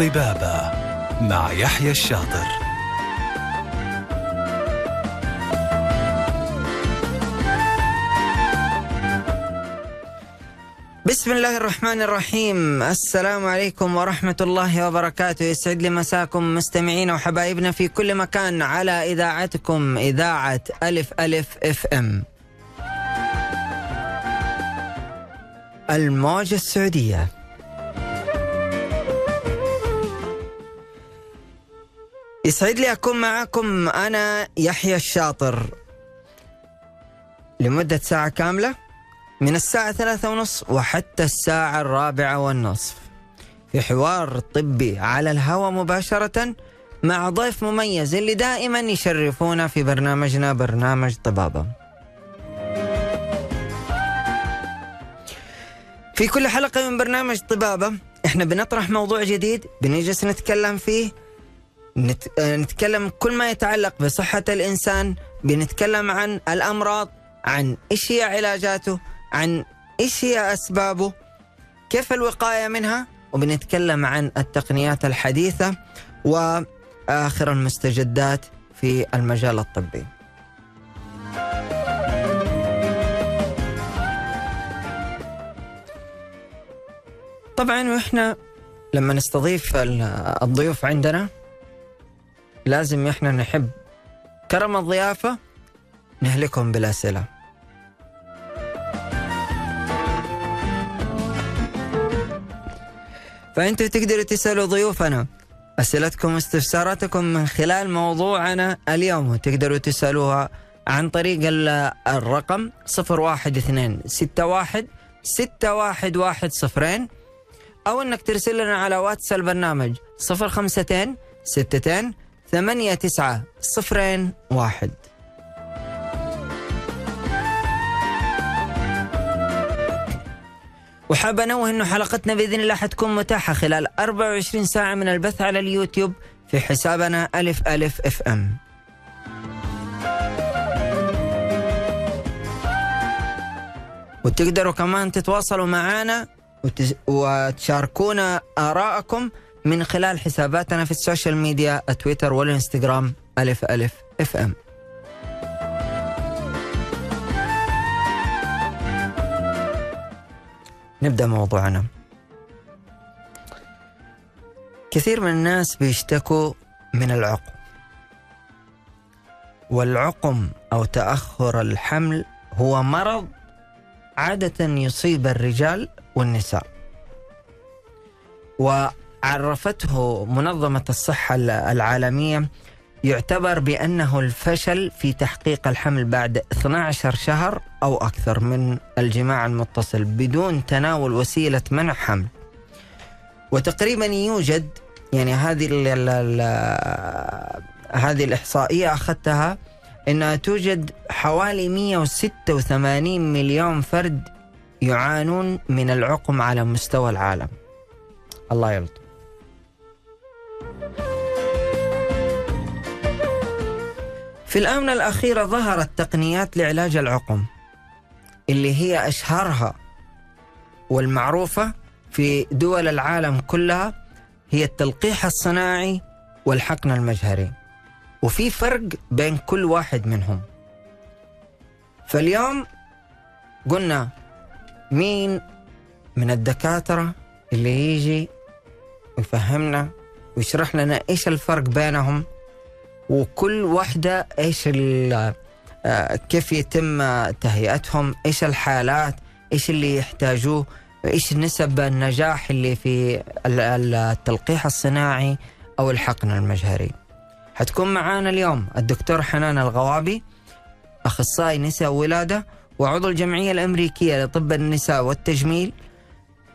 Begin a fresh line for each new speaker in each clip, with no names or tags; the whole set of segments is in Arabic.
طبابة مع يحيى الشاطر.
بسم الله الرحمن الرحيم. السلام عليكم ورحمة الله وبركاته. يسعد لي مساكم مستمعين وحبايبنا في كل مكان على إذاعتكم إذاعة ألف ألف إف إم. الموجة السعودية. يسعد لي أكون معكم أنا يحيى الشاطر. لمدة ساعة كاملة من الساعة ثلاثة ونص وحتى الساعة الرابعة والنصف. في حوار طبي على الهواء مباشرة مع ضيف مميز اللي دائما يشرفونا في برنامجنا برنامج طبابة. في كل حلقة من برنامج طبابة إحنا بنطرح موضوع جديد بنجلس نتكلم فيه نت... نتكلم كل ما يتعلق بصحة الإنسان بنتكلم عن الأمراض عن إيش هي علاجاته عن إيش هي أسبابه كيف الوقاية منها وبنتكلم عن التقنيات الحديثة وآخر المستجدات في المجال الطبي. طبعا وإحنا لما نستضيف الضيوف عندنا لازم إحنا نحب كرم الضيافة نهلكهم بالأسئلة. فأنتوا تقدروا تسألوا ضيوفنا أسئلتكم واستفساراتكم من خلال موضوعنا اليوم وتقدروا تسألوها عن طريق الرقم 012 61 6110 أو أنك ترسل لنا على واتس البرنامج 052 62 ثمانية تسعة صفرين واحد وحاب أنوه إنه حلقتنا بإذن الله حتكون متاحة خلال 24 ساعة من البث على اليوتيوب في حسابنا ألف ألف أف أم. وتقدروا كمان تتواصلوا معنا وتشاركونا آراءكم من خلال حساباتنا في ال social media تويتر والإنستغرام ألف ألف أف أم. نبدأ موضوعنا. كثير من الناس بيشتكوا من العقم. والعقم أو تأخر الحمل هو مرض عادة يصيب الرجال والنساء. وعرفته منظمة الصحة العالمية يعتبر بأنه الفشل في تحقيق الحمل بعد 12 شهر أو أكثر من الجماع المتصل بدون تناول وسيلة منع حمل. وتقريبا يوجد يعني هذه ال ال ال هذه الإحصائية أخذتها أنها توجد حوالي 186 مليون فرد يعانون من العقم على مستوى العالم. الله يلطف. في الآونة الأخيرة ظهرت تقنيات لعلاج العقم اللي هي أشهرها والمعروفة في دول العالم كلها هي التلقيح الصناعي والحقن المجهري. وفي فرق بين كل واحد منهم. فاليوم قلنا مين من الدكاترة اللي يجي ويفهمنا ويشرح لنا إيش الفرق بينهم وكل واحدة إيش كيف يتم تهيئتهم إيش الحالات إيش اللي يحتاجوه إيش نسب النجاح اللي في التلقيح الصناعي أو الحقن المجهري. حتكون معانا اليوم الدكتور حنان الغوابي أخصائي نساء ولادة وعضو الجمعية الأمريكية لطب النساء والتجميل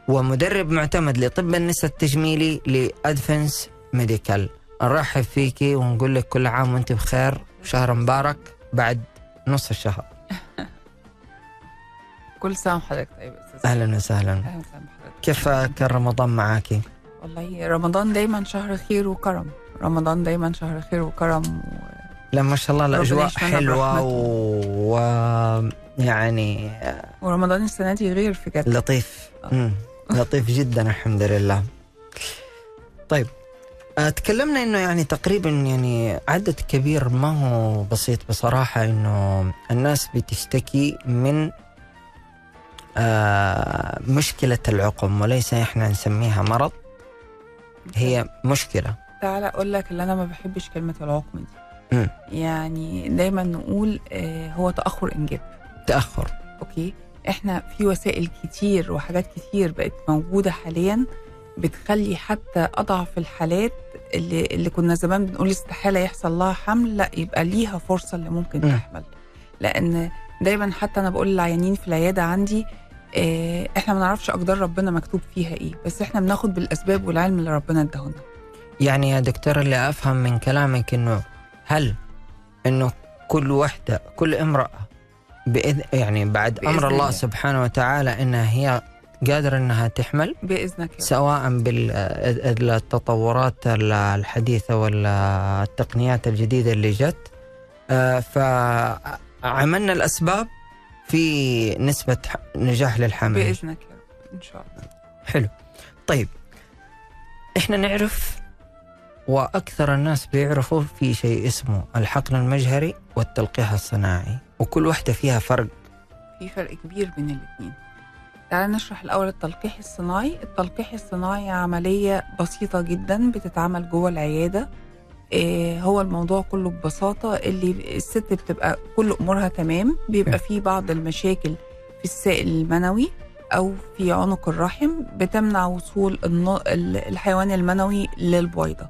ومدرب معتمد لطب النساء التجميلي لأدفنس ميديكال. نرحب فيكي ونقول لك كل عام وأنت بخير. شهر مبارك بعد نص الشهر.
كل سنة وحضرتك طيب
أهلا وسهلا.
أهلا وسهلا
كيف كان رمضان معاكي؟
والله رمضان دايما شهر خير وكرم. رمضان دايما شهر خير وكرم و...
لا ما شاء الله
الأجواء
حلوة
برحمته.
و... يعني
ورمضان السنة دي غير في جد.
لطيف.
آه.
لطيف جدا الحمد لله طيب آه، تكلمنا إنه يعني تقريبا يعني عدد كبير ما هو بسيط بصراحة إنه الناس بتشتكي من آه مشكلة العقم وليس إحنا نسميها مرض هي مشكلة.
تعال أقول لك اللي أنا ما بحبش كلمة العقم دي. يعني دايما نقول آه هو تأخر إنجاب.
تأخر.
أوكي؟ إحنا في وسائل كتير وحاجات كتير بقت موجودة حاليا بتخلي حتى أضعف الحالات اللي اللي كنا زمان بنقول استحالة يحصل لها حمل لا يبقى ليها فرصة اللي ممكن
مم.
تحمل لأن دايما حتى أنا بقول للعيانين في العيادة عندي آه، إحنا ما نعرفش أقدار ربنا مكتوب فيها إيه بس إحنا بناخد بالأسباب والعلم اللي ربنا اداهولنا
يعني يا دكتور اللي أفهم من كلامك إنه هل إنه كل وحدة كل امرأة بإذن يعني بعد
بإذن
أمر الله
الله.
سبحانه وتعالى إنها هي قادرة إنها تحمل
رب.
سواء بالتطورات الحديثة والتقنيات الجديدة اللي جت. آه، فعملنا الأسباب في نسبة ح- نجاح للحمل.
يا رب إن شاء الله.
حلو. طيب إحنا نعرف وأكثر الناس بيعرفوا في شيء اسمه الحقن المجهري والتلقيح الصناعي. وكل واحدة فيها فرق.
في فرق كبير بين الاثنين تعال نشرح الأول التلقيح الصناعي. التلقيح الصناعي عملية بسيطة جدا بتتعمل جوه العيادة. إيه هو الموضوع كله ببساطة. اللي الست بتبقى كل أمورها تمام. بيبقى فيه بعض المشاكل في السائل المنوي أو في عنق الرحم. بتمنع وصول الحيوان المنوي للبويضة.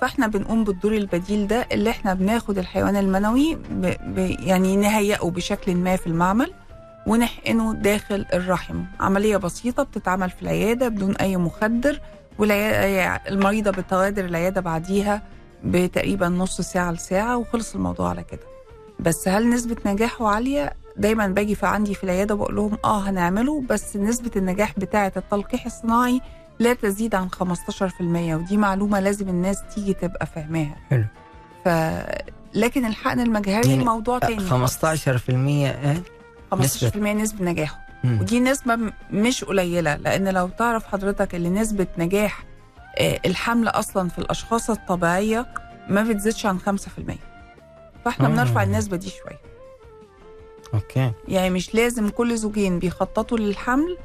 فاحنا بنقوم بالدور البديل ده اللي إحنا بناخد الحيوان المنوي ب... ب... يعني نهيئه بشكل ما في المعمل ونحقنه داخل الرحم عملية بسيطة بتتعمل في العيادة بدون أي مخدر والمريضة بتغادر العيادة بعديها بتقريبا نص ساعة لساعة وخلص الموضوع على كده بس هل نسبة نجاحه عالية؟ دايما باجي في عندي في العيادة بقول لهم آه هنعمله بس نسبة النجاح بتاعة التلقيح الصناعي لا تزيد عن 15% ودي معلومة لازم الناس تيجي تبقى فاهماها.
حلو.
ف لكن الحقن المجهري
يعني
موضوع تاني.
15% إيه
15% نسبة. نجاحه.
مم.
ودي نسبة مش قليلة لأن لو تعرف حضرتك اللي نسبة نجاح آه، الحمل أصلا في الأشخاص الطبيعية ما بتزيدش عن 5% فإحنا
آه.
بنرفع النسبة دي شوية.
أوكي.
يعني مش لازم كل زوجين بيخططوا للحمل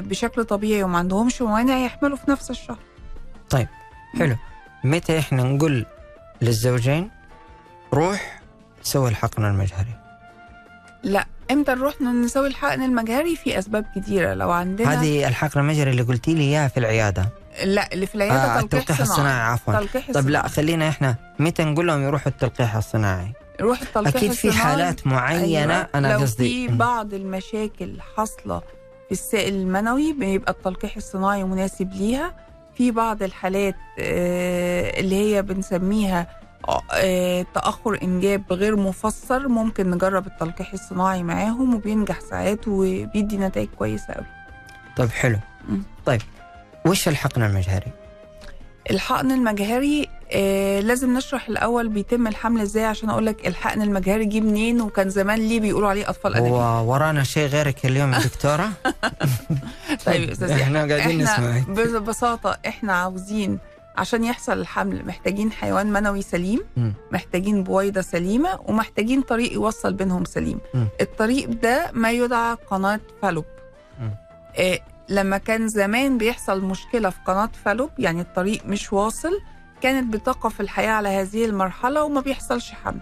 بشكل طبيعي وما عندهمش موانع يحملوا في نفس الشهر
حلو متى إحنا نقول للزوجين روح سوي الحقن المجهري
لا إمتى نروح نسوي الحقن المجهري في أسباب كتيرة لو عندنا
هذه الحقن المجهري اللي قلتي لي إياها في العيادة
لا اللي في العيادة
آه
تلقيح,
التلقيح الصناعي عفوا
تلقيح
طيب لا. خلينا إحنا متى نقول لهم يروحوا التلقيح الصناعي
روح التلقيح
أكيد في
الصناعي.
حالات معينة
أيوة.
أنا
لو
قصدي
في. بعض المشاكل حاصلة في السائل المنوي بيبقى التلقيح الصناعي مناسب ليها في بعض الحالات آه، اللي هي بنسميها آه، تأخر إنجاب غير مفسر ممكن نجرب التلقيح الصناعي معاهم وبينجح ساعات وبيدي نتائج كويسة قوي
طيب حلو. طيب وش الحقن المجهري؟
الحقن المجهري آه لازم نشرح الأول بيتم الحمل إزاي عشان أقول لك الحقن المجهري جه منين وكان زمان ليه بيقولوا عليه أطفال أنابيب
هو ورانا شيء غيرك اليوم يا دكتورة؟
طيب يحيى.
إحنا قاعدين
إحنا
نسمعك
ببساطة إحنا عاوزين عشان يحصل الحمل محتاجين حيوان منوي سليم. محتاجين بويضة سليمة ومحتاجين طريق يوصل بينهم سليم. الطريق ده ما يدعى قناة فالوب. إيه لما كان زمان بيحصل مشكلة في قناة فالوب يعني الطريق مش واصل كانت بتقف الحياة على هذه المرحلة وما بيحصلش حمل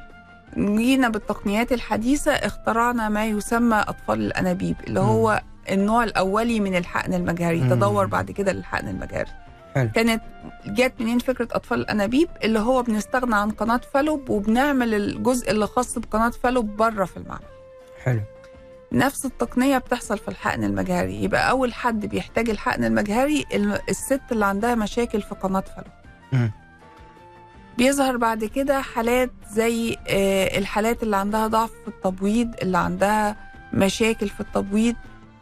جينا بالتقنيات الحديثة اخترعنا ما يسمى أطفال الأنابيب اللي. هو النوع الأولي من الحقن المجهري
مم.
تدور بعد كده للحقن المجهري
حلو.
كانت جت منين فكرة أطفال الأنابيب اللي هو بنستغنى عن قناة فالوب وبنعمل الجزء اللي خاص بقناة فالوب بره في المعمل
حلو
نفس التقنية بتحصل في الحقن المجهري يبقى أول حد بيحتاج الحقن المجهري ال- الست اللي عندها مشاكل في قناة فالوب. بيظهر بعد كده حالات زي آه، الحالات اللي عندها ضعف في التبويض اللي عندها مشاكل في التبويض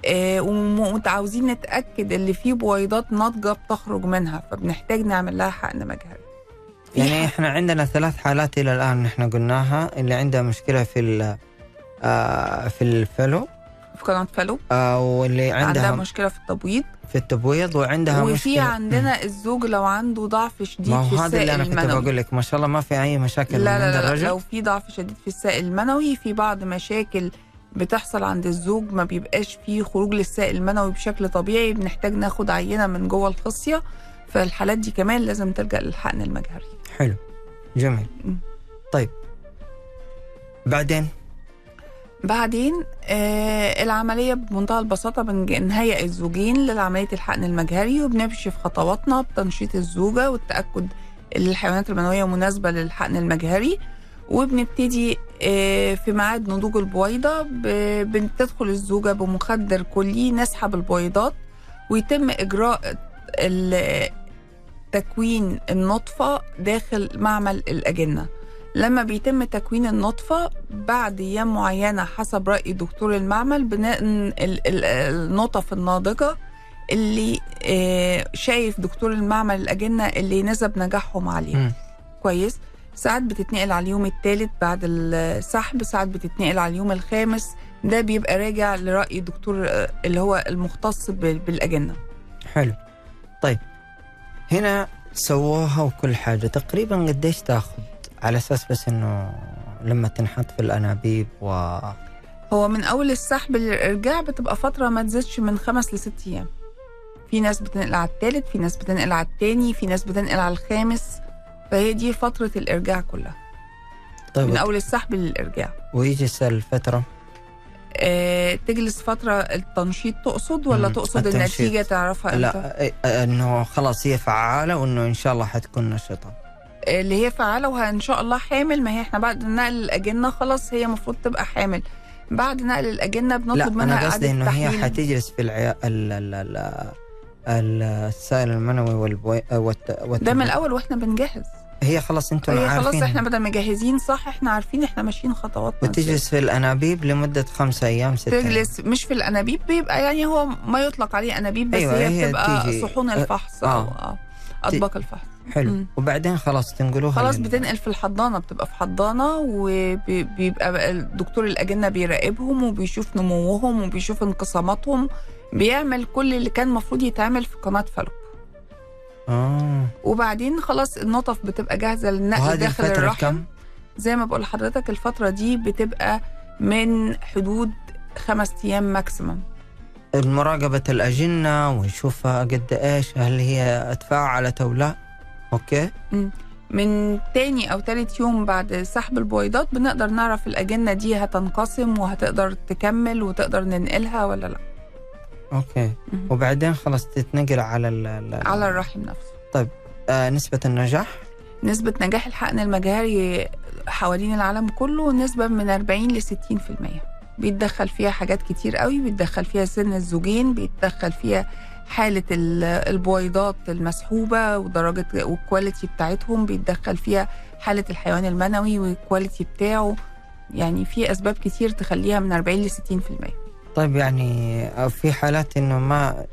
آه، ومتعاوزين نتأكد اللي فيه بويضات ناضجة بتخرج منها فبنحتاج نعمل لها حقن مجهري.
يعني إحنا عندنا ثلاث حالات إلى الآن إحنا قلناها اللي عندها مشكلة في آه في الفلو
في قناة فالو.
آه واللي
عندها,
عندها
مشكلة في التبويض.
في التبويض وعندها
وفي
مشكلة.
عندنا الزوج لو عنده ضعف شديد
ما
في
هو هذا اللي أنا كنت بقول لك ما شاء الله ما في أي مشاكل
لا لا, لا, لا لو في ضعف شديد في السائل المنوي في بعض مشاكل بتحصل عند الزوج ما بيبقاش فيه خروج للسائل المنوي بشكل طبيعي. بنحتاج ناخد عينة من جوه الخصيه فالحالات دي كمان لازم تلجأ للحقن المجهري.
حلو. جميل.
مم.
طيب. بعدين؟
بعدين آه العملية بمنتهى البساطة بنهيئ الزوجين لعملية الحقن المجهري وبنمشي في خطواتنا بتنشيط الزوجة والتأكد الحيوانات المنوية مناسبة للحقن المجهري وبنبتدي آه في ميعاد نضوج البويضة بتدخل الزوجة بمخدر كلي نسحب البويضات ويتم إجراء تكوين النطفة داخل معمل الأجنة. لما بيتم تكوين النطفة بعد أيام معينة حسب رأي دكتور المعمل ال- النطف الناضجة اللي آه، شايف دكتور المعمل الأجنة اللي نسب نجاحهم عليه
مم.
كويس. ساعات بتتنقل على اليوم الثالث بعد السحب ساعات بتتنقل على اليوم الخامس. ده بيبقى راجع لرأي الدكتور آه، اللي هو المختص بال- بالأجنة.
حلو. طيب هنا سووها وكل حاجة. تقريبا قديش تاخذ؟ على أساس بس إنه لما تنحط في الأنابيب و
هو من أول السحب للارجاع بتبقى فترة ما تزيدش من خمس لست أيام. في ناس بتنقل على الثالث في ناس بتنقل على الثاني في ناس بتنقل على الخامس. فهي دي فترة الإرجاع كلها.
طيب
من أول السحب للإرجاع.
ويجي الفترة
أه تجلس فترة التنشيط تقصد ولا
مم،
تقصد
التنشيط.
النتيجة تعرفها
لا إيه، إنه خلاص هي فعالة وإنه إن شاء الله حتكون نشطة.
آه، اللي هي فعالة وإن شاء الله حامل ما هي إحنا بعد نقل الأجنة خلاص هي المفروض تبقى حامل بعد نقل الأجنة
لا
بنطلب منها
أنا قصدي إنه هي. حتجلس في العيا... ال... ال... ال... ال- السائل المنوي والبوي... والت... والت...
ده من الأول وإحنا بنجهز
هي خلاص أنتم
هي
عارفين
خلاص إحنا بدل مجهزين صح إحنا عارفين إحنا ماشيين خطواتنا
وتجلس في الأنابيب لمدة خمسة أيام ستة.
تجلس مش في الأنابيب بيبقى يعني هو ما يطلق عليه أنابيب بس
أيوة،
هي,
هي
بتبقى
تيجي-
صحون الفحص
آه.
أو آه. أطباق الفحص
حلو.
مم.
وبعدين خلاص تنقلوها
خلاص
لل-
بتنقل في الحضانة بتبقى في حضانة وبيبقى بقى الدكتور الأجنة بيراقبهم وبيشوف نموهم وبيشوف انقساماتهم بيعمل كل اللي كان المفروض يتعمل في قناة فالو
آه.
وبعدين خلاص النطف بتبقى جاهزة للنقل داخل
الفترة
الرحم.
كم؟
زي ما بقول لحضرتك الفترة دي بتبقى من حدود خمس أيام ماكسيمم
مراقبة الأجنة ونشوفها قد إيش هل هي تفاعلت أو لا أوكي.
من تاني أو تالت يوم بعد سحب البويضات بنقدر نعرف الأجنة دي هتنقسم وهتقدر تكمل وتقدر ننقلها ولا لأ.
Okay.
مم.
وبعدين خلاص تتنقل على ال
على الرحم نفسه.
آه نسبة النجاح؟
نسبة نجاح الحقن المجهري حوالين العالم كله نسبة من 40 ل 60% بيتدخل فيها حاجات كتير قوي بيتدخل فيها سن الزوجين بيتدخل فيها حالة ال- البويضات المسحوبة ودرجة وال quality بتاعتهم بيتدخل فيها حالة الحيوان المنوي وال quality بتاعه. يعني في أسباب كتير تخليها من 40 ل 60%
طيب يعني آه، في حالات إنه ما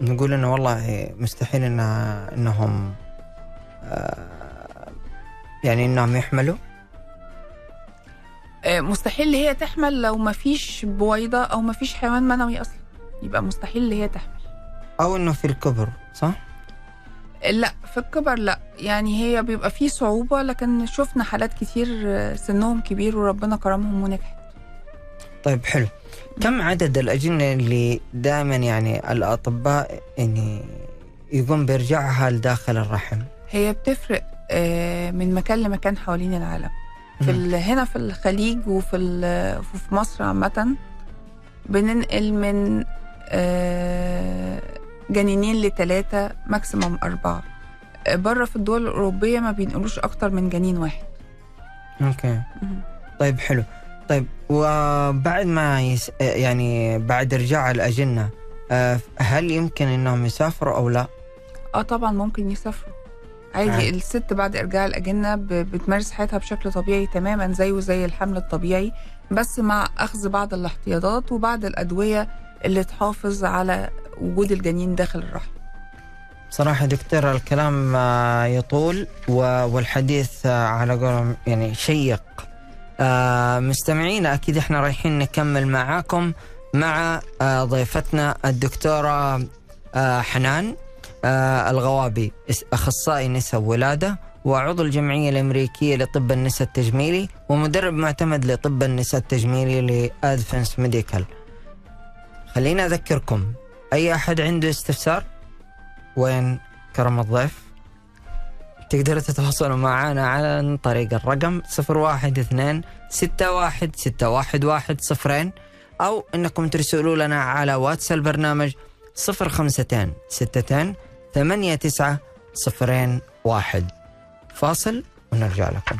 نقول إنه والله مستحيل إنها إنهم آه يعني إنهم يحملوا؟
آه، مستحيل هي تحمل لو ما فيش بويضة أو ما فيش حيوان منوي أصلا. يبقى مستحيل هي تحمل.
أو إنه في الكبر صح؟
لا في الكبر لا. يعني هي بيبقى فيه صعوبة لكن شفنا حالات كتير سنهم كبير وربنا كرمهم ونجحت.
طيب حلو. كم عدد الأجنة اللي دائما يعني الأطباء يعني يقوم بإرجاعها لداخل الرحم؟
هي بتفرق آه، من مكان لمكان حوالين العالم. في هنا في الخليج وفي وفي مصر عامة بننقل من آه، جنينين لثلاثة maximum أربعة آه، بره في الدول الأوروبية ما بينقلوش أكتر من جنين واحد
okay
مهم.
طيب حلو طيب وبعد ما يس... يعني بعد ارجاع الأجنة آه، هل يمكن إنهم يسافروا أو لا؟
آه طبعا ممكن يسافروا عادي
عادي.
الست بعد إرجاع الأجنة ب- بتمارس حياتها بشكل طبيعي تماما زيه زي الحمل الطبيعي بس مع أخذ بعض الاحتياطات وبعض الأدوية اللي تحافظ على وجود الجنين داخل الرحم.
صراحة دكتور الكلام آه، يطول والحديث آه، على قولهم يعني شيق. آه، مستمعينا أكيد إحنا رايحين نكمل معاكم مع ضيفتنا الدكتورة حنان الغوابي أخصائي نساء وولادة وعضو الجمعية الأمريكية لطب النساء التجميلي ومدرب معتمد لطب النساء التجميلي ل Advance Medical. خلينا أذكركم أي أحد عنده استفسار وين كرم الضيف تقدروا تتواصلوا معنا عن طريق الرقم 012 61 611 صفرين أو أنكم ترسلوا لنا على واتس البرنامج 052 62 89 صفرين واحد. فاصل ونرجع لكم.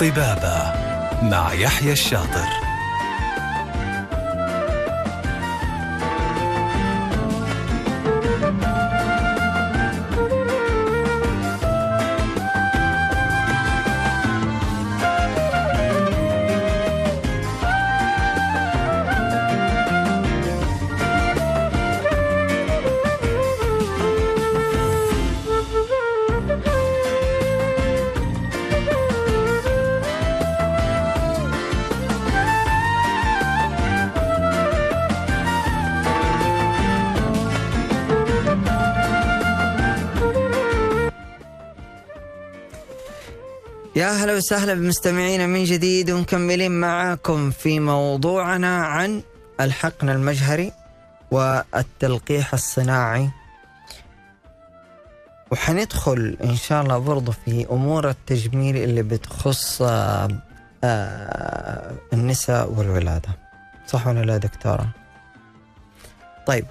طبابة مع يحيى الشاطر.
يا هلا وسهلا بمستمعينا من جديد ومكملين معاكم في موضوعنا عن الحقن المجهري والتلقيح الصناعي. وحندخل إن شاء الله برضو في أمور التجميل اللي بتخص آه، آه، النساء والولادة. صح ولا لا دكتورة؟ طيب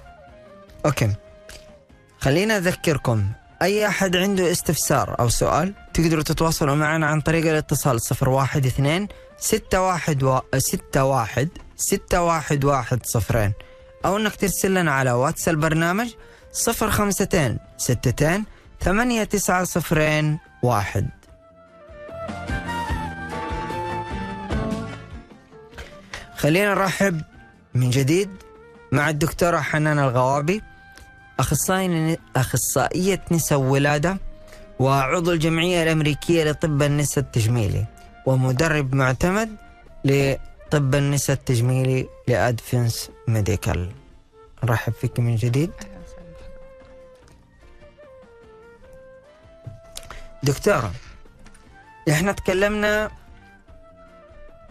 أوكي. خلينا أذكركم أي أحد عنده استفسار أو سؤال؟ تقدروا تتواصلوا معنا عن طريق الاتصال 012 61 و... 61 611 صفرين أو إنك ترسل لنا على واتس البرنامج 052 62 89 صفرين واحد. خلينا نرحب من جديد مع الدكتورة حنان الغوابي أخصائي أخصائية نساء ولادة وعضو الجمعية الأمريكية لطب النساء التجميلي ومدرب معتمد لطب النساء التجميلي لأدفنس ميديكال نرحب فيك من جديد. دكتورة إحنا تكلمنا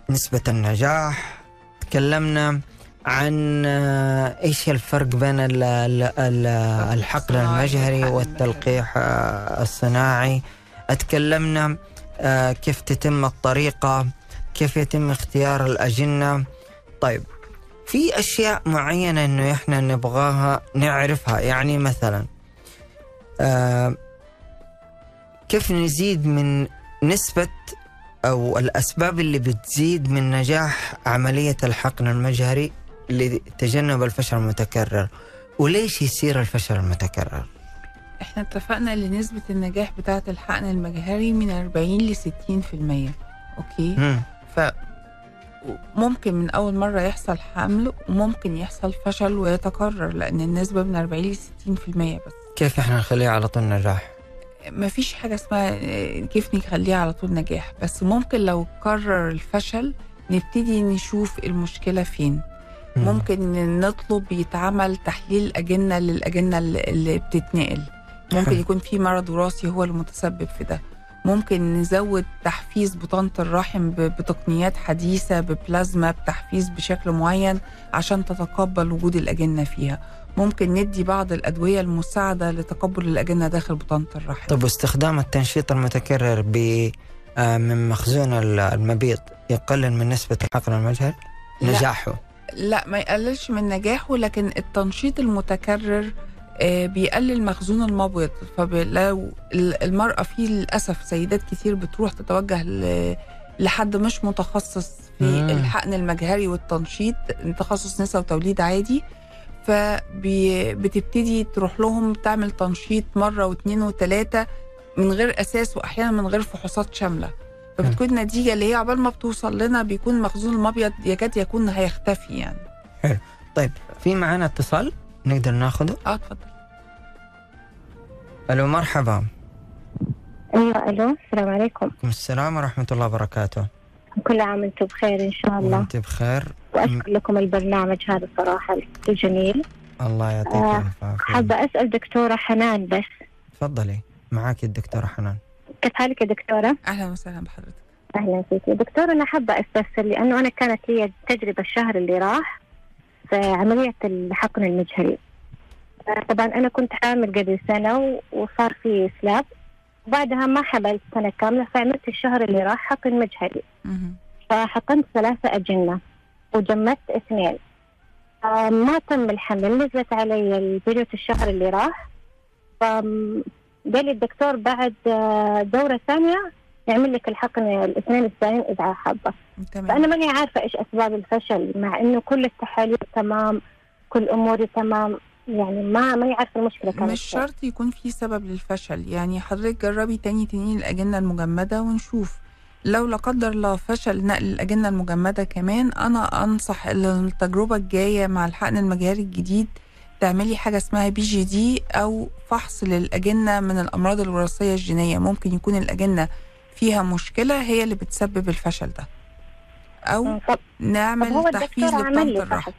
نسبة النجاح تكلمنا عن آه، إيش الفرق بين ال- ال- ال- الحقن المجهري والتلقيح آه، الصناعي؟ اتكلمنا آه، كيف تتم الطريقة كيف يتم اختيار الأجنة؟ طيب في أشياء معينة إنه إحنا نبغاها نعرفها. يعني مثلا كيف نزيد من نسبة أو الأسباب اللي بتزيد من نجاح عملية الحقن المجهري؟ لتجنب الفشل المتكرر؟ وليش يصير الفشل المتكرر؟
إحنا اتفقنا ان نسبة النجاح بتاعة الحقن المجهري من 40 ل 60% أوكي؟
مم.
فممكن من أول مرة يحصل حمل وممكن يحصل فشل ويتكرر لأن النسبة من 40 ل 60% بس.
كيف إحنا نخليه على طول نجاح؟
ما فيش حاجة اسمها كيف نخليها على طول نجاح بس ممكن لو كرر الفشل نبتدي نشوف المشكلة فين. ممكن نطلب يتعمل تحليل أجنة للأجنة اللي- بتتنقل. ممكن. يكون في مرض وراثي هو المتسبب في ده. ممكن نزود تحفيز بطانة الرحم بتقنيات حديثة ببلازما بتحفيز بشكل معين عشان تتقبل وجود الأجنة فيها. ممكن ندي بعض الأدوية المساعدة لتقبل الأجنة داخل بطانة الرحم.
طب واستخدام التنشيط المتكرر ب آه، من مخزون ال- المبيض يقلل من نسبة الحقن المجهري
لا.
نجاحه.
لا ما يقللش من نجاحه لكن التنشيط المتكرر آه، بيقلل مخزون المبيض. فلو المرأة في للأسف سيدات كتير بتروح تتوجه لحد مش متخصص في
مم.
الحقن المجهري والتنشيط تخصص نساء وتوليد عادي. فبتبتدي تروح لهم تعمل تنشيط مرة واثنين وثلاثة من غير أساس وأحيانا من غير فحوصات شاملة. فبتكون النتيجة اللي هي عبال ما بتوصل لنا بيكون مخزون المبيض يكاد يكون هيختفي يعني.
طيب في معنا اتصال؟ نقدر ناخده؟
آه اتفضل.
ألو مرحبا.
أيوه ألو السلام عليكم.
عليكم السلام ورحمة الله وبركاته.
كل عام وأنتم بخير إن شاء الله.
وأنت بخير.
وأشكر لكم البرنامج هذا صراحة الجميل
الله يعطيك
آه،
الف عافيه
حابة أسأل دكتورة حنان بس.
تفضلي معك الدكتورة حنان.
كيف حالك يا دكتورة؟
أهلا وسهلا بحضرتك.
أهلا فيك. دكتورة أنا حابة أستفسر لأنه أنا كانت لي تجربة الشهر اللي راح في عملية الحقن المجهري. طبعا أنا كنت حامل قبل سنة و- وصار في سلاب بعدها ما حملت سنة كاملة فعملت الشهر اللي راح حقن مجهري. فحقنت ثلاثة أجنة وجمدت اثنين. آه، ما تم الحمل نزلت علي البريود الشهر اللي راح. فقال لي الدكتور بعد آه، دورة ثانية يعمل لك الحقن الاثنين الثانيين إذا حابة.
تمام.
فأنا ماني عارفة إيش أسباب الفشل مع إنه كل التحاليل تمام كل أموري تمام يعني ما ماني عارفة المشكلة كانت
مش. شرط يكون في سبب للفشل يعني حضرتك جربي تاني تنين الأجنة المجمدة ونشوف. لو لا قدر الله فشل نقل الأجنة المجمدة كمان أنا أنصح إن التجربة الجاية مع الحقن المجهري الجديد تعملي حاجة اسمها بي جي دي أو فحص للأجنة من الأمراض الوراثية الجينية. ممكن يكون الأجنة فيها مشكلة هي اللي بتسبب الفشل ده. أو
طب طب
نعمل
هو
تحفيز لبطانة الرحم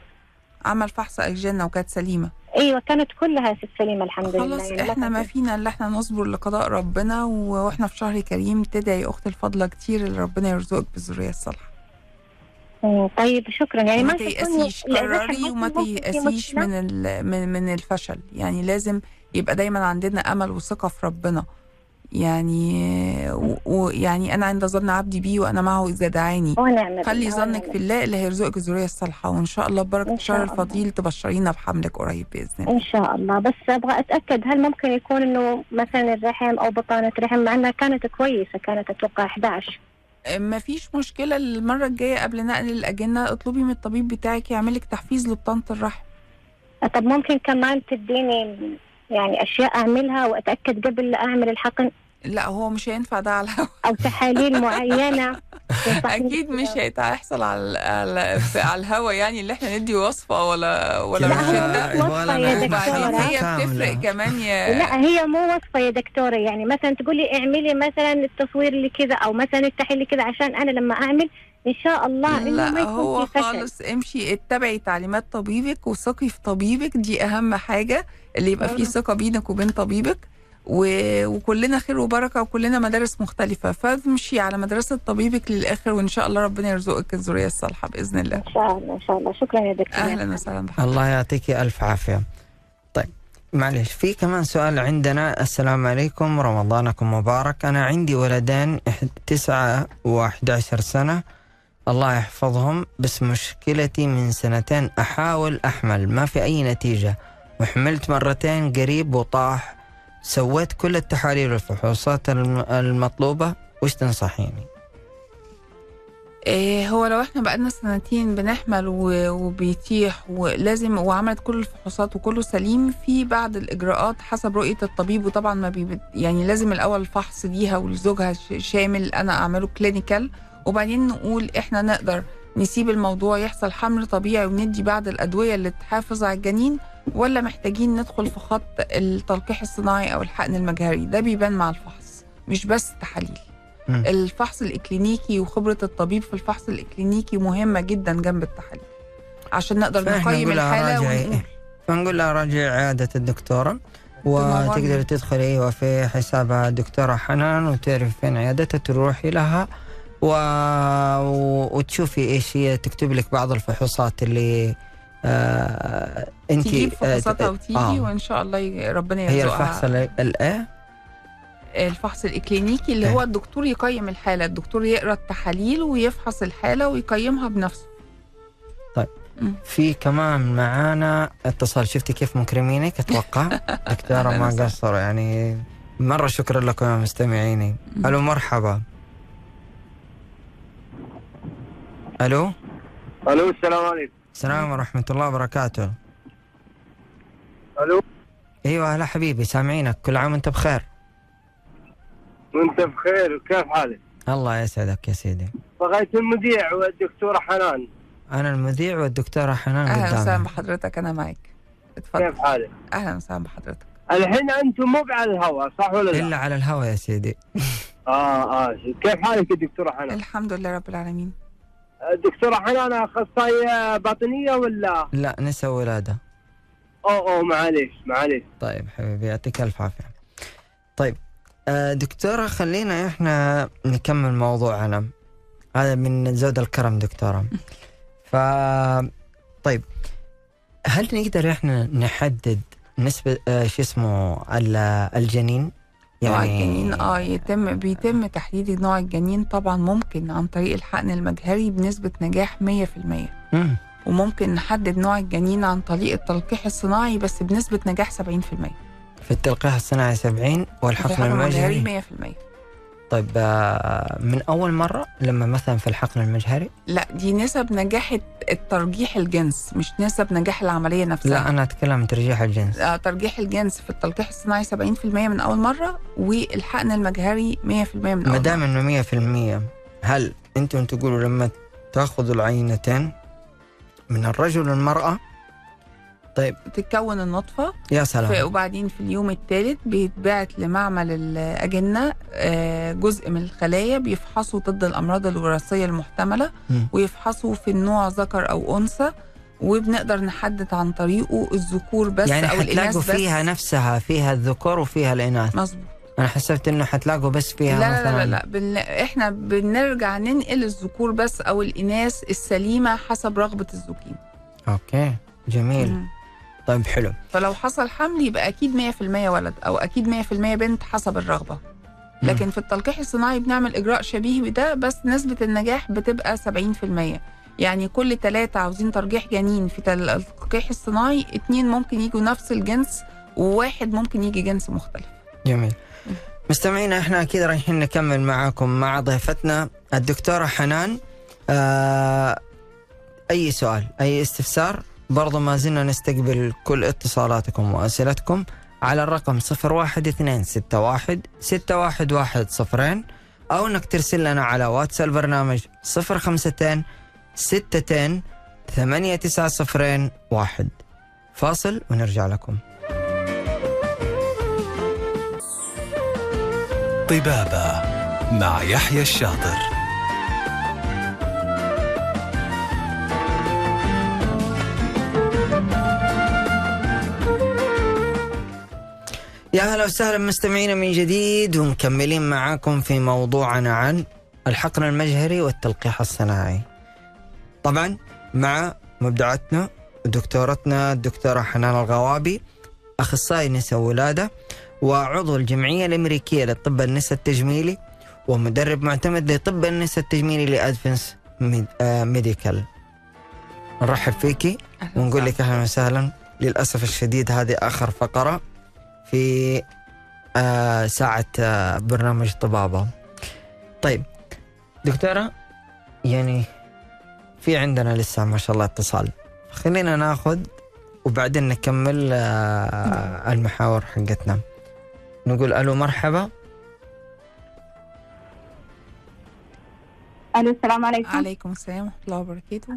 عمل فحص أجنة وكانت سليمة.
أيوه كانت كلها سليمة الحمد لله.
خلاص
يعني
إحنا ما فينا الا إحنا نصبر لقضاء ربنا وإحنا في شهر كريم تدعي أخت الفضله كتير اللي ربنا يرزقك بالذرية
الصالحة. طيب شكرا. يعني
ما تيأسيش قرري وما تيأسيش؟ من من من الفشل. يعني لازم يبقى دايما عندنا أمل وثقة في ربنا. يعني ويعني أنا عند ظن عبدي بي وأنا معه إذا دعاني. خلي ظنك في الله اللي هيرزقك الذرية الصالحة. وإن شاء الله ببركه
الله.
الفضيل تبشرينا بحملك قريب بإذن الله.
إن شاء الله. بس أبغى أتأكد هل ممكن يكون إنه مثلا الرحم أو بطانة رحم؟ مع إنها كانت كويسة كانت أتوقع 11
ما فيش مشكلة المرة الجاية قبل نقل الأجنة اطلبي من الطبيب بتاعك يعملك تحفيز لبطانة الرحم.
طب ممكن كمان تديني يعني أشياء أعملها وأتأكد قبل لا أعمل الحقن؟
لا هو مش هينفع ده على
أو تحاليل معينة
أكيد مش؟ هيحصل على على, على الهوا يعني اللي إحنا ندي وصفة ولا ولا
لا،
مش
وصفة يا.
وبعدين هي. بتفرق كمان يا
لا هي مو وصفة يا دكتورة يعني مثلا تقولي اعملي مثلا التصوير اللي كذا أو مثلا التحليل اللي كذا عشان أنا لما أعمل إن شاء الله إنه ما
لا
يكون
هو
في
خالص امشي اتبعي تعليمات طبيبك وثقي في طبيبك دي أهم حاجة اللي يبقى فيه. ثقة بينك وبين طبيبك. وكلنا خير وبركة وكلنا مدارس مختلفة. فامشي على مدرسة طبيبك للآخر وإن شاء الله ربنا يرزقك الذرية الصالحة بإذن الله.
إن شاء الله إن شاء الله. شكرا يا دكتور
أهلا وسهلا بحضرتك.
الله يعطيك ألف عافية. طيب معلش في كمان سؤال عندنا. السلام عليكم رمضانكم مبارك. أنا عندي ولدين إح- تسعة وأحد عشر سنة. الله يحفظهم. بس مشكلتي من سنتين أحاول أحمل. ما في أي نتيجة. وحملت مرتين قريب وطاح. سويت كل التحاليل والفحوصات الم- المطلوبة وش تنصحيني؟
إيه هو لو إحنا بقالنا سنتين بنحمل وبيطيح ولازم وعملت كل الفحوصات وكله سليم في بعض الإجراءات حسب رؤية الطبيب وطبعا ما بي يعني لازم الأول الفحص ليها ولزوجها شامل أنا أعمله clinical وبعدين نقول إحنا نقدر نسيب الموضوع يحصل حمل طبيعي وندي بعض الأدوية اللي تحافظ على الجنين ولا محتاجين ندخل في خط التلقيح الصناعي أو الحقن المجهري ده بيبان مع الفحص مش بس تحاليل. الفحص الإكلينيكي وخبرة الطبيب في الفحص الإكلينيكي مهمة جدا جنب التحاليل عشان نقدر نقيم
راجعي.
ونقول
فنقول لها راجعي عيادة الدكتورة
تنورني.
وتقدر تدخلي أيوه في حسابها الدكتورة حنان وتعرف فين عيادتها تروحي لها. و... وتشوفي إيش هي تكتب لك بعض الفحوصات اللي آه... انت
تجيب فحوصاتها وتيجي
آه.
وإن شاء الله ربنا
هي
يرزقها.
الفحص ال- الايه
الفحص الإكلينيكي اللي
إيه.
هو الدكتور يقيم الحالة. الدكتور يقرأ التحاليل ويفحص الحالة ويقيمها بنفسه.
في كمان معانا اتصال. شفتي كيف مكرمينك؟ أتوقع. دكتورة
أهلاً
ما. قصروا. يعني مرة شكرا لكم يا مستمعيني. ألو مرحبا. ألو؟
ألو السلام عليكم.
السلام ورحمة الله وبركاته.
ألو؟
أيوه هلا حبيبي سامعينك. كل عام وأنت بخير؟
وأنت بخير كيف حالك؟
الله يسعدك يا سيدي.
بغيت المذيع والدكتورة حنان.
أنا المذيع والدكتورة حنان
أهلا وسهلا بحضرتك أنا معاك اتفضل.
كيف حالك؟
أهلا وسهلا بحضرتك.
الحين أنتم مو على الهواء صح ولا لا؟
إلا على الهوا يا سيدي.
آه آه. كيف حالك يا دكتورة حنان؟
الحمد لله رب العالمين.
دكتوره حنان اخصائيه باطنية ولا؟
لا نساء ولادة.
أوه أوه معليش معليش.
طيب حبيبي يعطيك ألف عافية. طيب آه، دكتورة خلينا إحنا نكمل موضوعنا. هذا من زود الكرم دكتورة. ف طيب هل نقدر إحنا نحدد نسبة آه، شو اسمه ال- الجنين؟
نوع الجنين آه يتم بيتم تحديد نوع الجنين طبعا ممكن عن طريق الحقن المجهري بنسبة نجاح 100%
مم.
وممكن نحدد نوع الجنين عن طريق التلقيح الصناعي بس بنسبة نجاح 70%
في التلقيح الصناعي 70 والحقن المجهري؟
100%
طيب آه، من أول مرة لما مثلا في الحقن المجهري؟
لا دي نسب نجاح الترجيح الجنس مش نسب نجاح العملية نفسها.
لا أنا أتكلم عن ترجيح الجنس.
آه، ترجيح الجنس في التلقيح الصناعي 70% من أول مرة والحقن المجهري 100% من أول
ما
مرة.
دام انه 100% هل أنتم تقولوا لما تأخذوا العينتين من الرجل والمراه طيب.
تتكون النطفة.
يا سلام.
وبعدين في اليوم الثالث بيتبعت لمعمل الأجنة آه، جزء من الخلايا بيفحصوا ضد الأمراض الوراثية المحتملة
مم.
ويفحصوا في النوع ذكر أو أنثى وبنقدر نحدد عن طريقه الذكور بس
يعني
أو الإناث
حتلاقوا
بس.
فيها نفسها فيها الذكور وفيها الإناث.
مظبوط.
أنا حسبت إنه حتلاقوا بس فيها
لا
مثلا
لا, لا, لا. بن... إحنا بنرجع ننقل الذكور بس أو الإناث السليمة حسب رغبة الزوجين.
okay. جميل.
مم.
طيب حلو.
فلو حصل حمل يبقى أكيد 100% ولد أو أكيد 100% بنت حسب الرغبة. لكن في التلقيح الصناعي بنعمل إجراء شبيه بده بس نسبة النجاح بتبقى 70% يعني كل ثلاثة عاوزين ترجيح جنين. في تل- التلقيح الصناعي اتنين ممكن يجوا نفس الجنس وواحد ممكن يجي جنس مختلف.
جميل. مستمعينا إحنا أكيد رايحين نكمل معاكم مع ضيفتنا الدكتورة حنان. آه أي سؤال أي استفسار برضو ما زلنا نستقبل كل اتصالاتكم وأسئلتكم على الرقم 01261 611 أو إنك ترسل لنا على واتس البرنامج 052 62 8901 فاصل ونرجع لكم.
طبابة مع يحيى الشاطر.
يا هلا وسهلا مستمعينا من جديد ومكملين معاكم في موضوعنا عن الحقن المجهري والتلقيح الصناعي. طبعا مع مبدعتنا دكتورتنا الدكتورة حنان الغوابي أخصائي نساء ولادة وعضو الجمعية الأمريكية للطب النساء التجميلي ومدرب معتمد لطب النساء التجميلي لأدفنس آه، ميديكال. نرحب فيكي
أهلاً
ونقول. لك أهلا وسهلا للأسف الشديد هذه آخر فقرة في آه ساعة آه برنامج طبابة. طيب دكتورة يعني في عندنا لسه ما شاء الله اتصال خلينا ناخذ وبعدين نكمل آه المحاور حقتنا. نقول ألو مرحبا
ألو السلام عليكم
عليكم السلام ورحمة الله وبركاته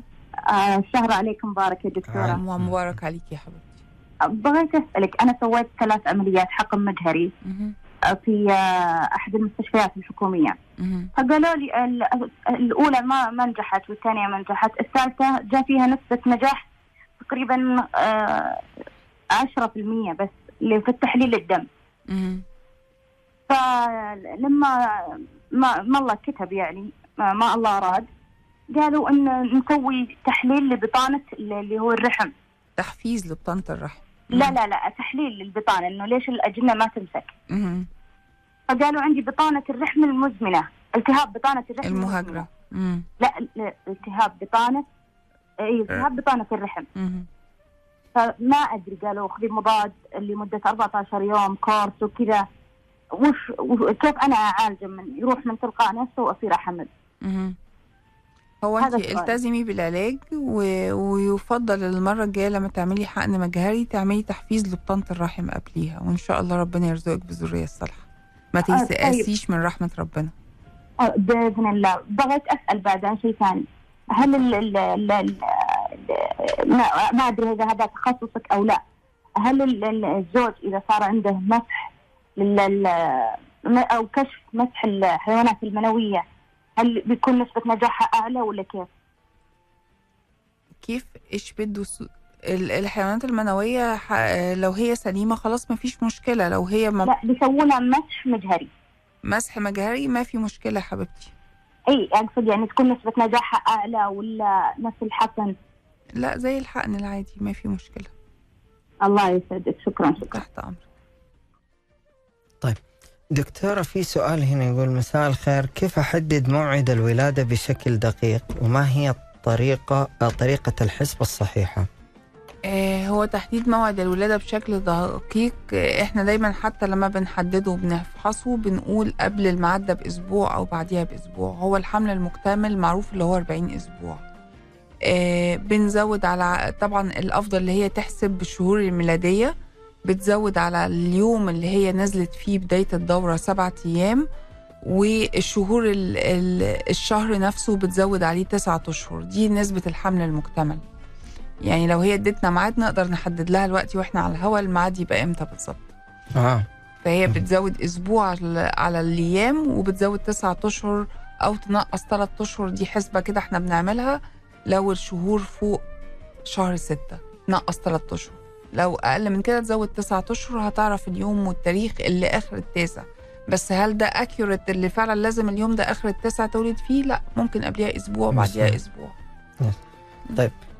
آه الشهر عليكم مبارك يا دكتورة
عام.
ومبارك عليك يا حبيبتي
بغيت أسألك أنا سويت ثلاث عمليات حقن مجهري. آه، في آه أحد المستشفيات
الحكومية.
فقالوا لي ال- الأولى ما ما نجحت والثانية ما نجحت الثالثة جاء فيها نسبة نجاح تقريبا آه 10% بس اللي في التحليل الدم. فلما ما, ما الله كتب يعني ما, ما الله أراد قالوا إن نسوي تحليل لبطانة اللي هو الرحم
تحفيز لبطانة الرحم
لا لا لا تحليل للبطانة إنه ليش الأجنة ما تمسك. فقالوا عندي بطانة الرحم المزمنة التهاب بطانة الرحم
المهاجرة.
لا التهاب بطانة اي التهاب بطانة الرحم. فما أدري قالوا خذي مضاد لمدة 14 يوم كورس وكذا. وش كيف أنا أعالجه؟ من يروح من تلقاء نفسه وأصير
أحمل. هو انت. التزمي بالعلاج و... ويفضل المرة الجاية لما تعملي حقن مجهري تعملي تحفيز لبطانه الرحم قبليها وإن شاء الله ربنا يرزقك بالذريه الصالحة. ما
طيب.
تيأسيش من رحمة ربنا.
آه، بإذن الله. بغيت أسأل بعد عن شيء ثاني. هل ال ال ال ال ما أدري إذا هذا تخصصك أو لا. هل ال- ال- الزوج إذا صار عنده مسح أو كشف مسح الحيوانات المنوية هل بيكون نسبة نجاحها أعلى ولا كيف؟
كيف؟ إيش بده الحيوانات المنوية ح... لو هي سليمة خلاص ما فيش مشكلة. لو هي م...
لا بيسوونها مسح مجهري.
مسح مجهري ما في مشكلة حبيبتي.
أي أقصد يعني تكون نسبة نجاحها أعلى ولا نفس الحقن
لا زي الحقن العادي ما في مشكلة.
الله يسعدك. شكرا شكرا.
تحت أمرك.
دكتورة في سؤال هنا يقول مساء الخير كيف أحدد موعد الولادة بشكل دقيق؟ وما هي الطريقة طريقة الحسبة الصحيحة؟
آه، هو تحديد موعد الولادة بشكل دقيق. آه، إحنا دايما حتى لما بنحدده وبنفحصه بنقول قبل الميعاد ده بأسبوع أو بعديها بأسبوع. هو الحمل المكتمل معروف اللي هو 40 أسبوع. آه، بنزود على طبعا الأفضل اللي هي تحسب بالشهور الميلادية. بتزود على اليوم اللي هي نزلت فيه بداية الدورة سبعة أيام والشهور ال ال الشهر نفسه بتزود عليه تسعة أشهر. دي نسبة الحمل المكتمل. يعني لو هي ادتنا ميعاد نقدر نحدد لها الوقت وإحنا على الهوا الميعاد يبقى إمتى بالظبط.
آه.
فهي بتزود أسبوع على على الأيام وبتزود تسعة أشهر أو تنقص ثلاث أشهر. دي حسبة كده إحنا بنعملها لو الشهور فوق شهر ستة. نقص ثلاث أشهر. لو أقل من كده تزود تسعة أشهر هتعرف اليوم والتاريخ اللي آخر التاسع. بس هل ده اكيوريت اللي فعلا لازم اليوم ده آخر التاسع تولد فيه؟ لأ ممكن قبلها أسبوع بعديها. أسبوع.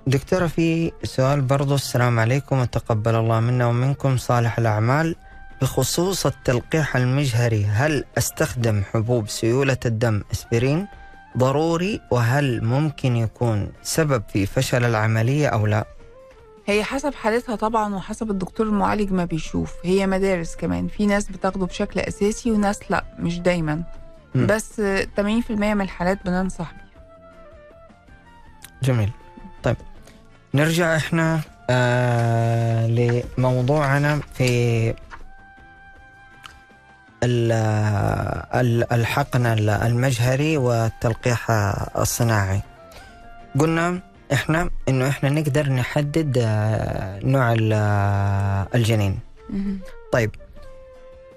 دكتورة في سؤال برضو السلام عليكم وتقبل الله منا ومنكم صالح الأعمال. بخصوص التلقيح المجهري هل أستخدم حبوب سيولة الدم أسبرين ضروري؟ وهل ممكن يكون سبب في فشل العملية أو لا؟
هي حسب حالتها طبعا وحسب الدكتور المعالج ما بيشوف. هي مدارس كمان. في ناس بتاخده بشكل أساسي وناس لأ مش دايما.
مم.
بس آه، 80% من الحالات بننصح بيه
جميل. طيب نرجع إحنا آه لموضوعنا في ال- ال- الحقن المجهري والتلقيح الصناعي. قلنا إحنا إنه إحنا نقدر نحدد آه، نوع ال- الجنين. طيب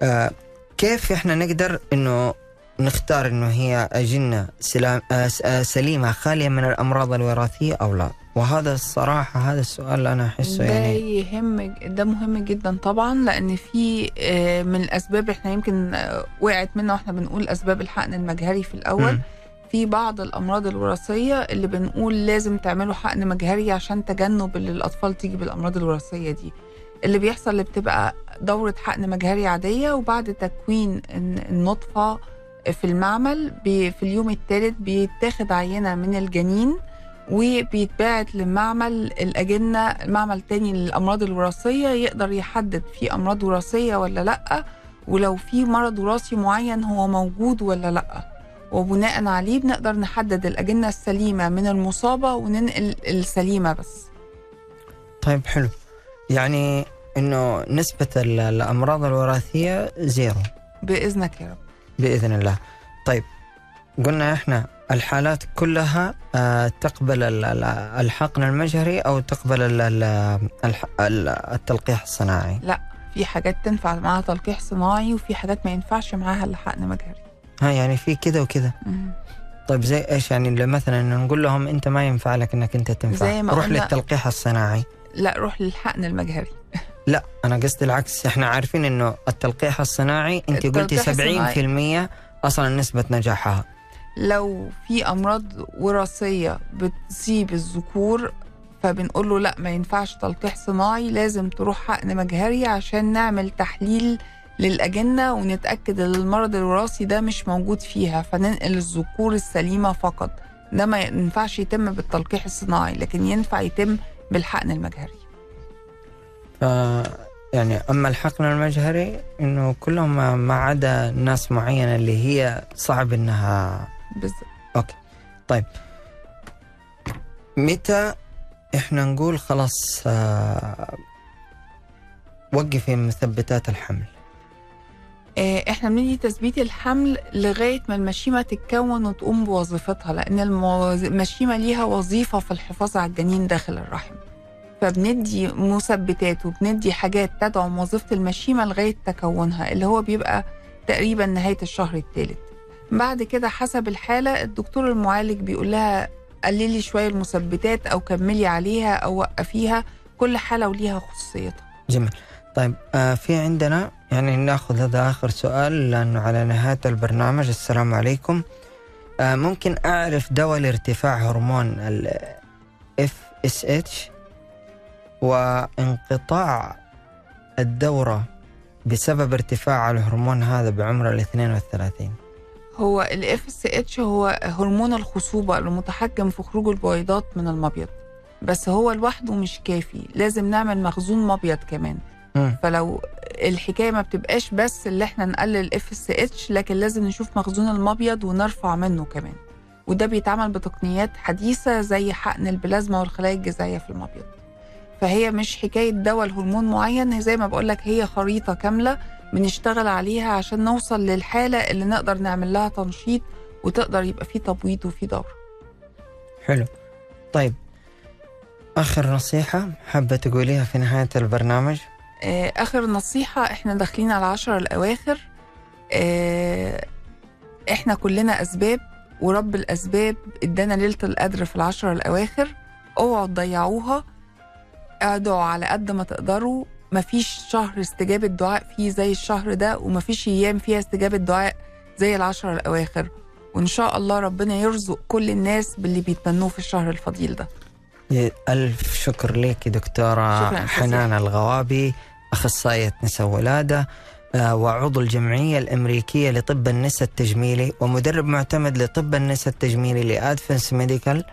آه كيف إحنا نقدر إنه نختار إنه هي اجنه سلام آه س- آه سليمة خالية من الأمراض الوراثية أو لا؟ وهذا الصراحة هذا السؤال اللي أنا أحسه
ده
يعني.
يهم ده مهم جدا طبعا لأن في آه، من الأسباب إحنا يمكن آه، وقعت منا وإحنا بنقول أسباب الحقن المجهري في الأول.
مم.
في بعض الأمراض الوراثية اللي بنقول لازم تعملوا حقن مجهري عشان تجنب ان الأطفال تيجي بالأمراض الوراثية دي. اللي بيحصل اللي بتبقى دورة حقن مجهري عادية وبعد تكوين الن- النطفة في المعمل في اليوم الثالث بيتاخد عينة من الجنين وبيتباعت لمعمل الأجنة المعمل تاني للأمراض الوراثية يقدر يحدد في أمراض وراثية ولا لأ ولو في مرض وراثي معين هو موجود ولا لأ. وبناء عليه بنقدر نحدد الأجنة السليمة من المصابة وننقل السليمة بس.
طيب حلو. يعني إنه نسبة ال- الأمراض الوراثية زيرو.
بإذنك يا رب.
بإذن الله. طيب قلنا إحنا الحالات كلها آه، تقبل ال- ال- الحقن المجهري أو تقبل التلقيح الصناعي؟
في حاجات تنفع معاها تلقيح صناعي وفي حاجات ما ينفعش معاها إلا حقن مجهري.
ها يعني في كذا وكذا
مم.
طيب زي إيش يعني مثلا نقول لهم أنت ما ينفع لك إنك أنت تنفع.
زي ما
روح للتلقيح الصناعي.
لا روح للحقن المجهري.
لا أنا قصدي العكس. إحنا عارفين إنه التلقيح الصناعي أنت قلتي
التلقيح
70% أصلا نسبة نجاحها.
لو في أمراض وراثية بتصيب الذكور فبنقول له لا ما ينفعش تلقيح صناعي لازم تروح حقن مجهري عشان نعمل تحليل للأجنة ونتأكد إن المرض الوراثي ده مش موجود فيها فننقل الذكور السليمة فقط. ده ما ينفعش يتم بالتلقيح الصناعي لكن ينفع يتم بالحقن المجهري.
ف يعني أما الحقن المجهري إنه كلهم ما- عدا ناس معينة اللي هي صعب إنها
بالظبط.
متى إحنا نقول خلاص آه وقفي مثبتات الحمل؟
إحنا بندي تثبيت الحمل لغاية ما المشيمة تتكون وتقوم بوظيفتها لأن المشيمة ليها وظيفة في الحفاظ على الجنين داخل الرحم. فبندي مثبتات وبندي حاجات تدعم وظيفه المشيمة لغاية تكونها اللي هو بيبقى تقريبا نهاية الشهر الثالث بعد كده حسب الحالة الدكتور المعالج بيقول لها قللي شوية المثبتات أو كملي عليها أو وقفيها كل حالة وليها خصوصيتها.
جميل. طيب آه في عندنا يعني ناخذ هذا آخر سؤال لأنه على نهاية البرنامج. السلام عليكم. آه ممكن أعرف دواء لارتفاع هرمون ال FSH وانقطاع الدورة بسبب ارتفاع الهرمون هذا بعمر ال 32
هو ال FSH هو هرمون الخصوبة المتحكم في خروج البويضات من المبيض بس هو لوحده مش كافي. لازم نعمل مخزون مبيض كمان. فلو الحكاية ما بتبقاش بس اللي إحنا نقلل ال FSH لكن لازم نشوف مخزون المبيض ونرفع منه كمان. وده بيتعمل بتقنيات حديثة زي حقن البلازما والخلايا الجذعية في المبيض. فهي مش حكاية دواء لهرمون معين زي ما بقول لك هي خريطة كاملة بنشتغل عليها عشان نوصل للحالة اللي نقدر نعمل لها تنشيط وتقدر يبقى فيه تبويض وفيه دوره
حلو. طيب آخر نصيحة حابة تقوليها في نهاية البرنامج؟
آه، آخر نصيحة إحنا داخلين على العشرة الأواخر. آه، إحنا كلنا أسباب ورب الأسباب إدانا ليلة القدر في العشرة الأواخر. اوعوا تضيعوها. ادعوا على قد ما تقدروا. مفيش شهر استجابة دعاء فيه زي الشهر ده ومفيش أيام فيها استجابة دعاء زي العشرة الأواخر. وإن شاء الله ربنا يرزق كل الناس باللي بيتمنوه في الشهر الفضيل ده.
ألف شكر لك دكتورة حنان الغوابي أخصائية نساء ولادة آه، وعضو الجمعية الأمريكية لطب النساء التجميلي ومدرب معتمد لطب النساء التجميلي لأدفنس ميديكال.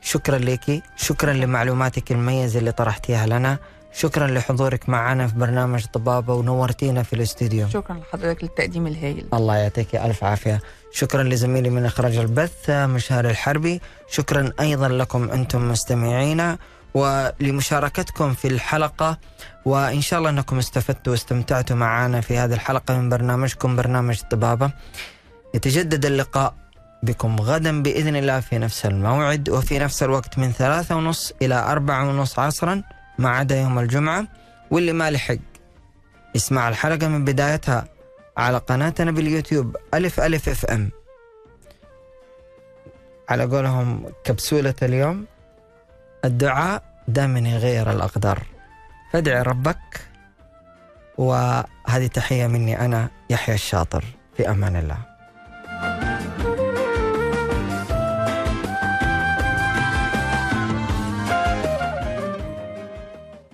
شكرا لك شكرا لمعلوماتك المميزة اللي طرحتيها لنا. شكرا لحضورك معنا في برنامج طبابة ونورتينا في الاستوديو
شكرا لحضرتك للتقديم الهائل
الله يعطيك ألف عافية. شكرا لزميلي من إخراج البث مشهر الحربي. شكرا أيضا لكم أنتم مستمعينا ولمشاركتكم في الحلقة. وإن شاء الله أنكم استفدتوا واستمتعتوا معنا في هذه الحلقة من برنامجكم برنامج طبابة. يتجدد اللقاء بكم غدا بإذن الله في نفس الموعد وفي نفس الوقت من ثلاثة ونص إلى أربعة ونص عصرا. ما عدا يوم الجمعة واللي ما لحق. يسمع الحلقة من بدايتها على قناتنا باليوتيوب ألف ألف إف إم. على قولهم كبسولة اليوم الدعاء دائما يغير الأقدار. فادعي ربك وهذه تحية مني أنا يحيى الشاطر. في أمان الله.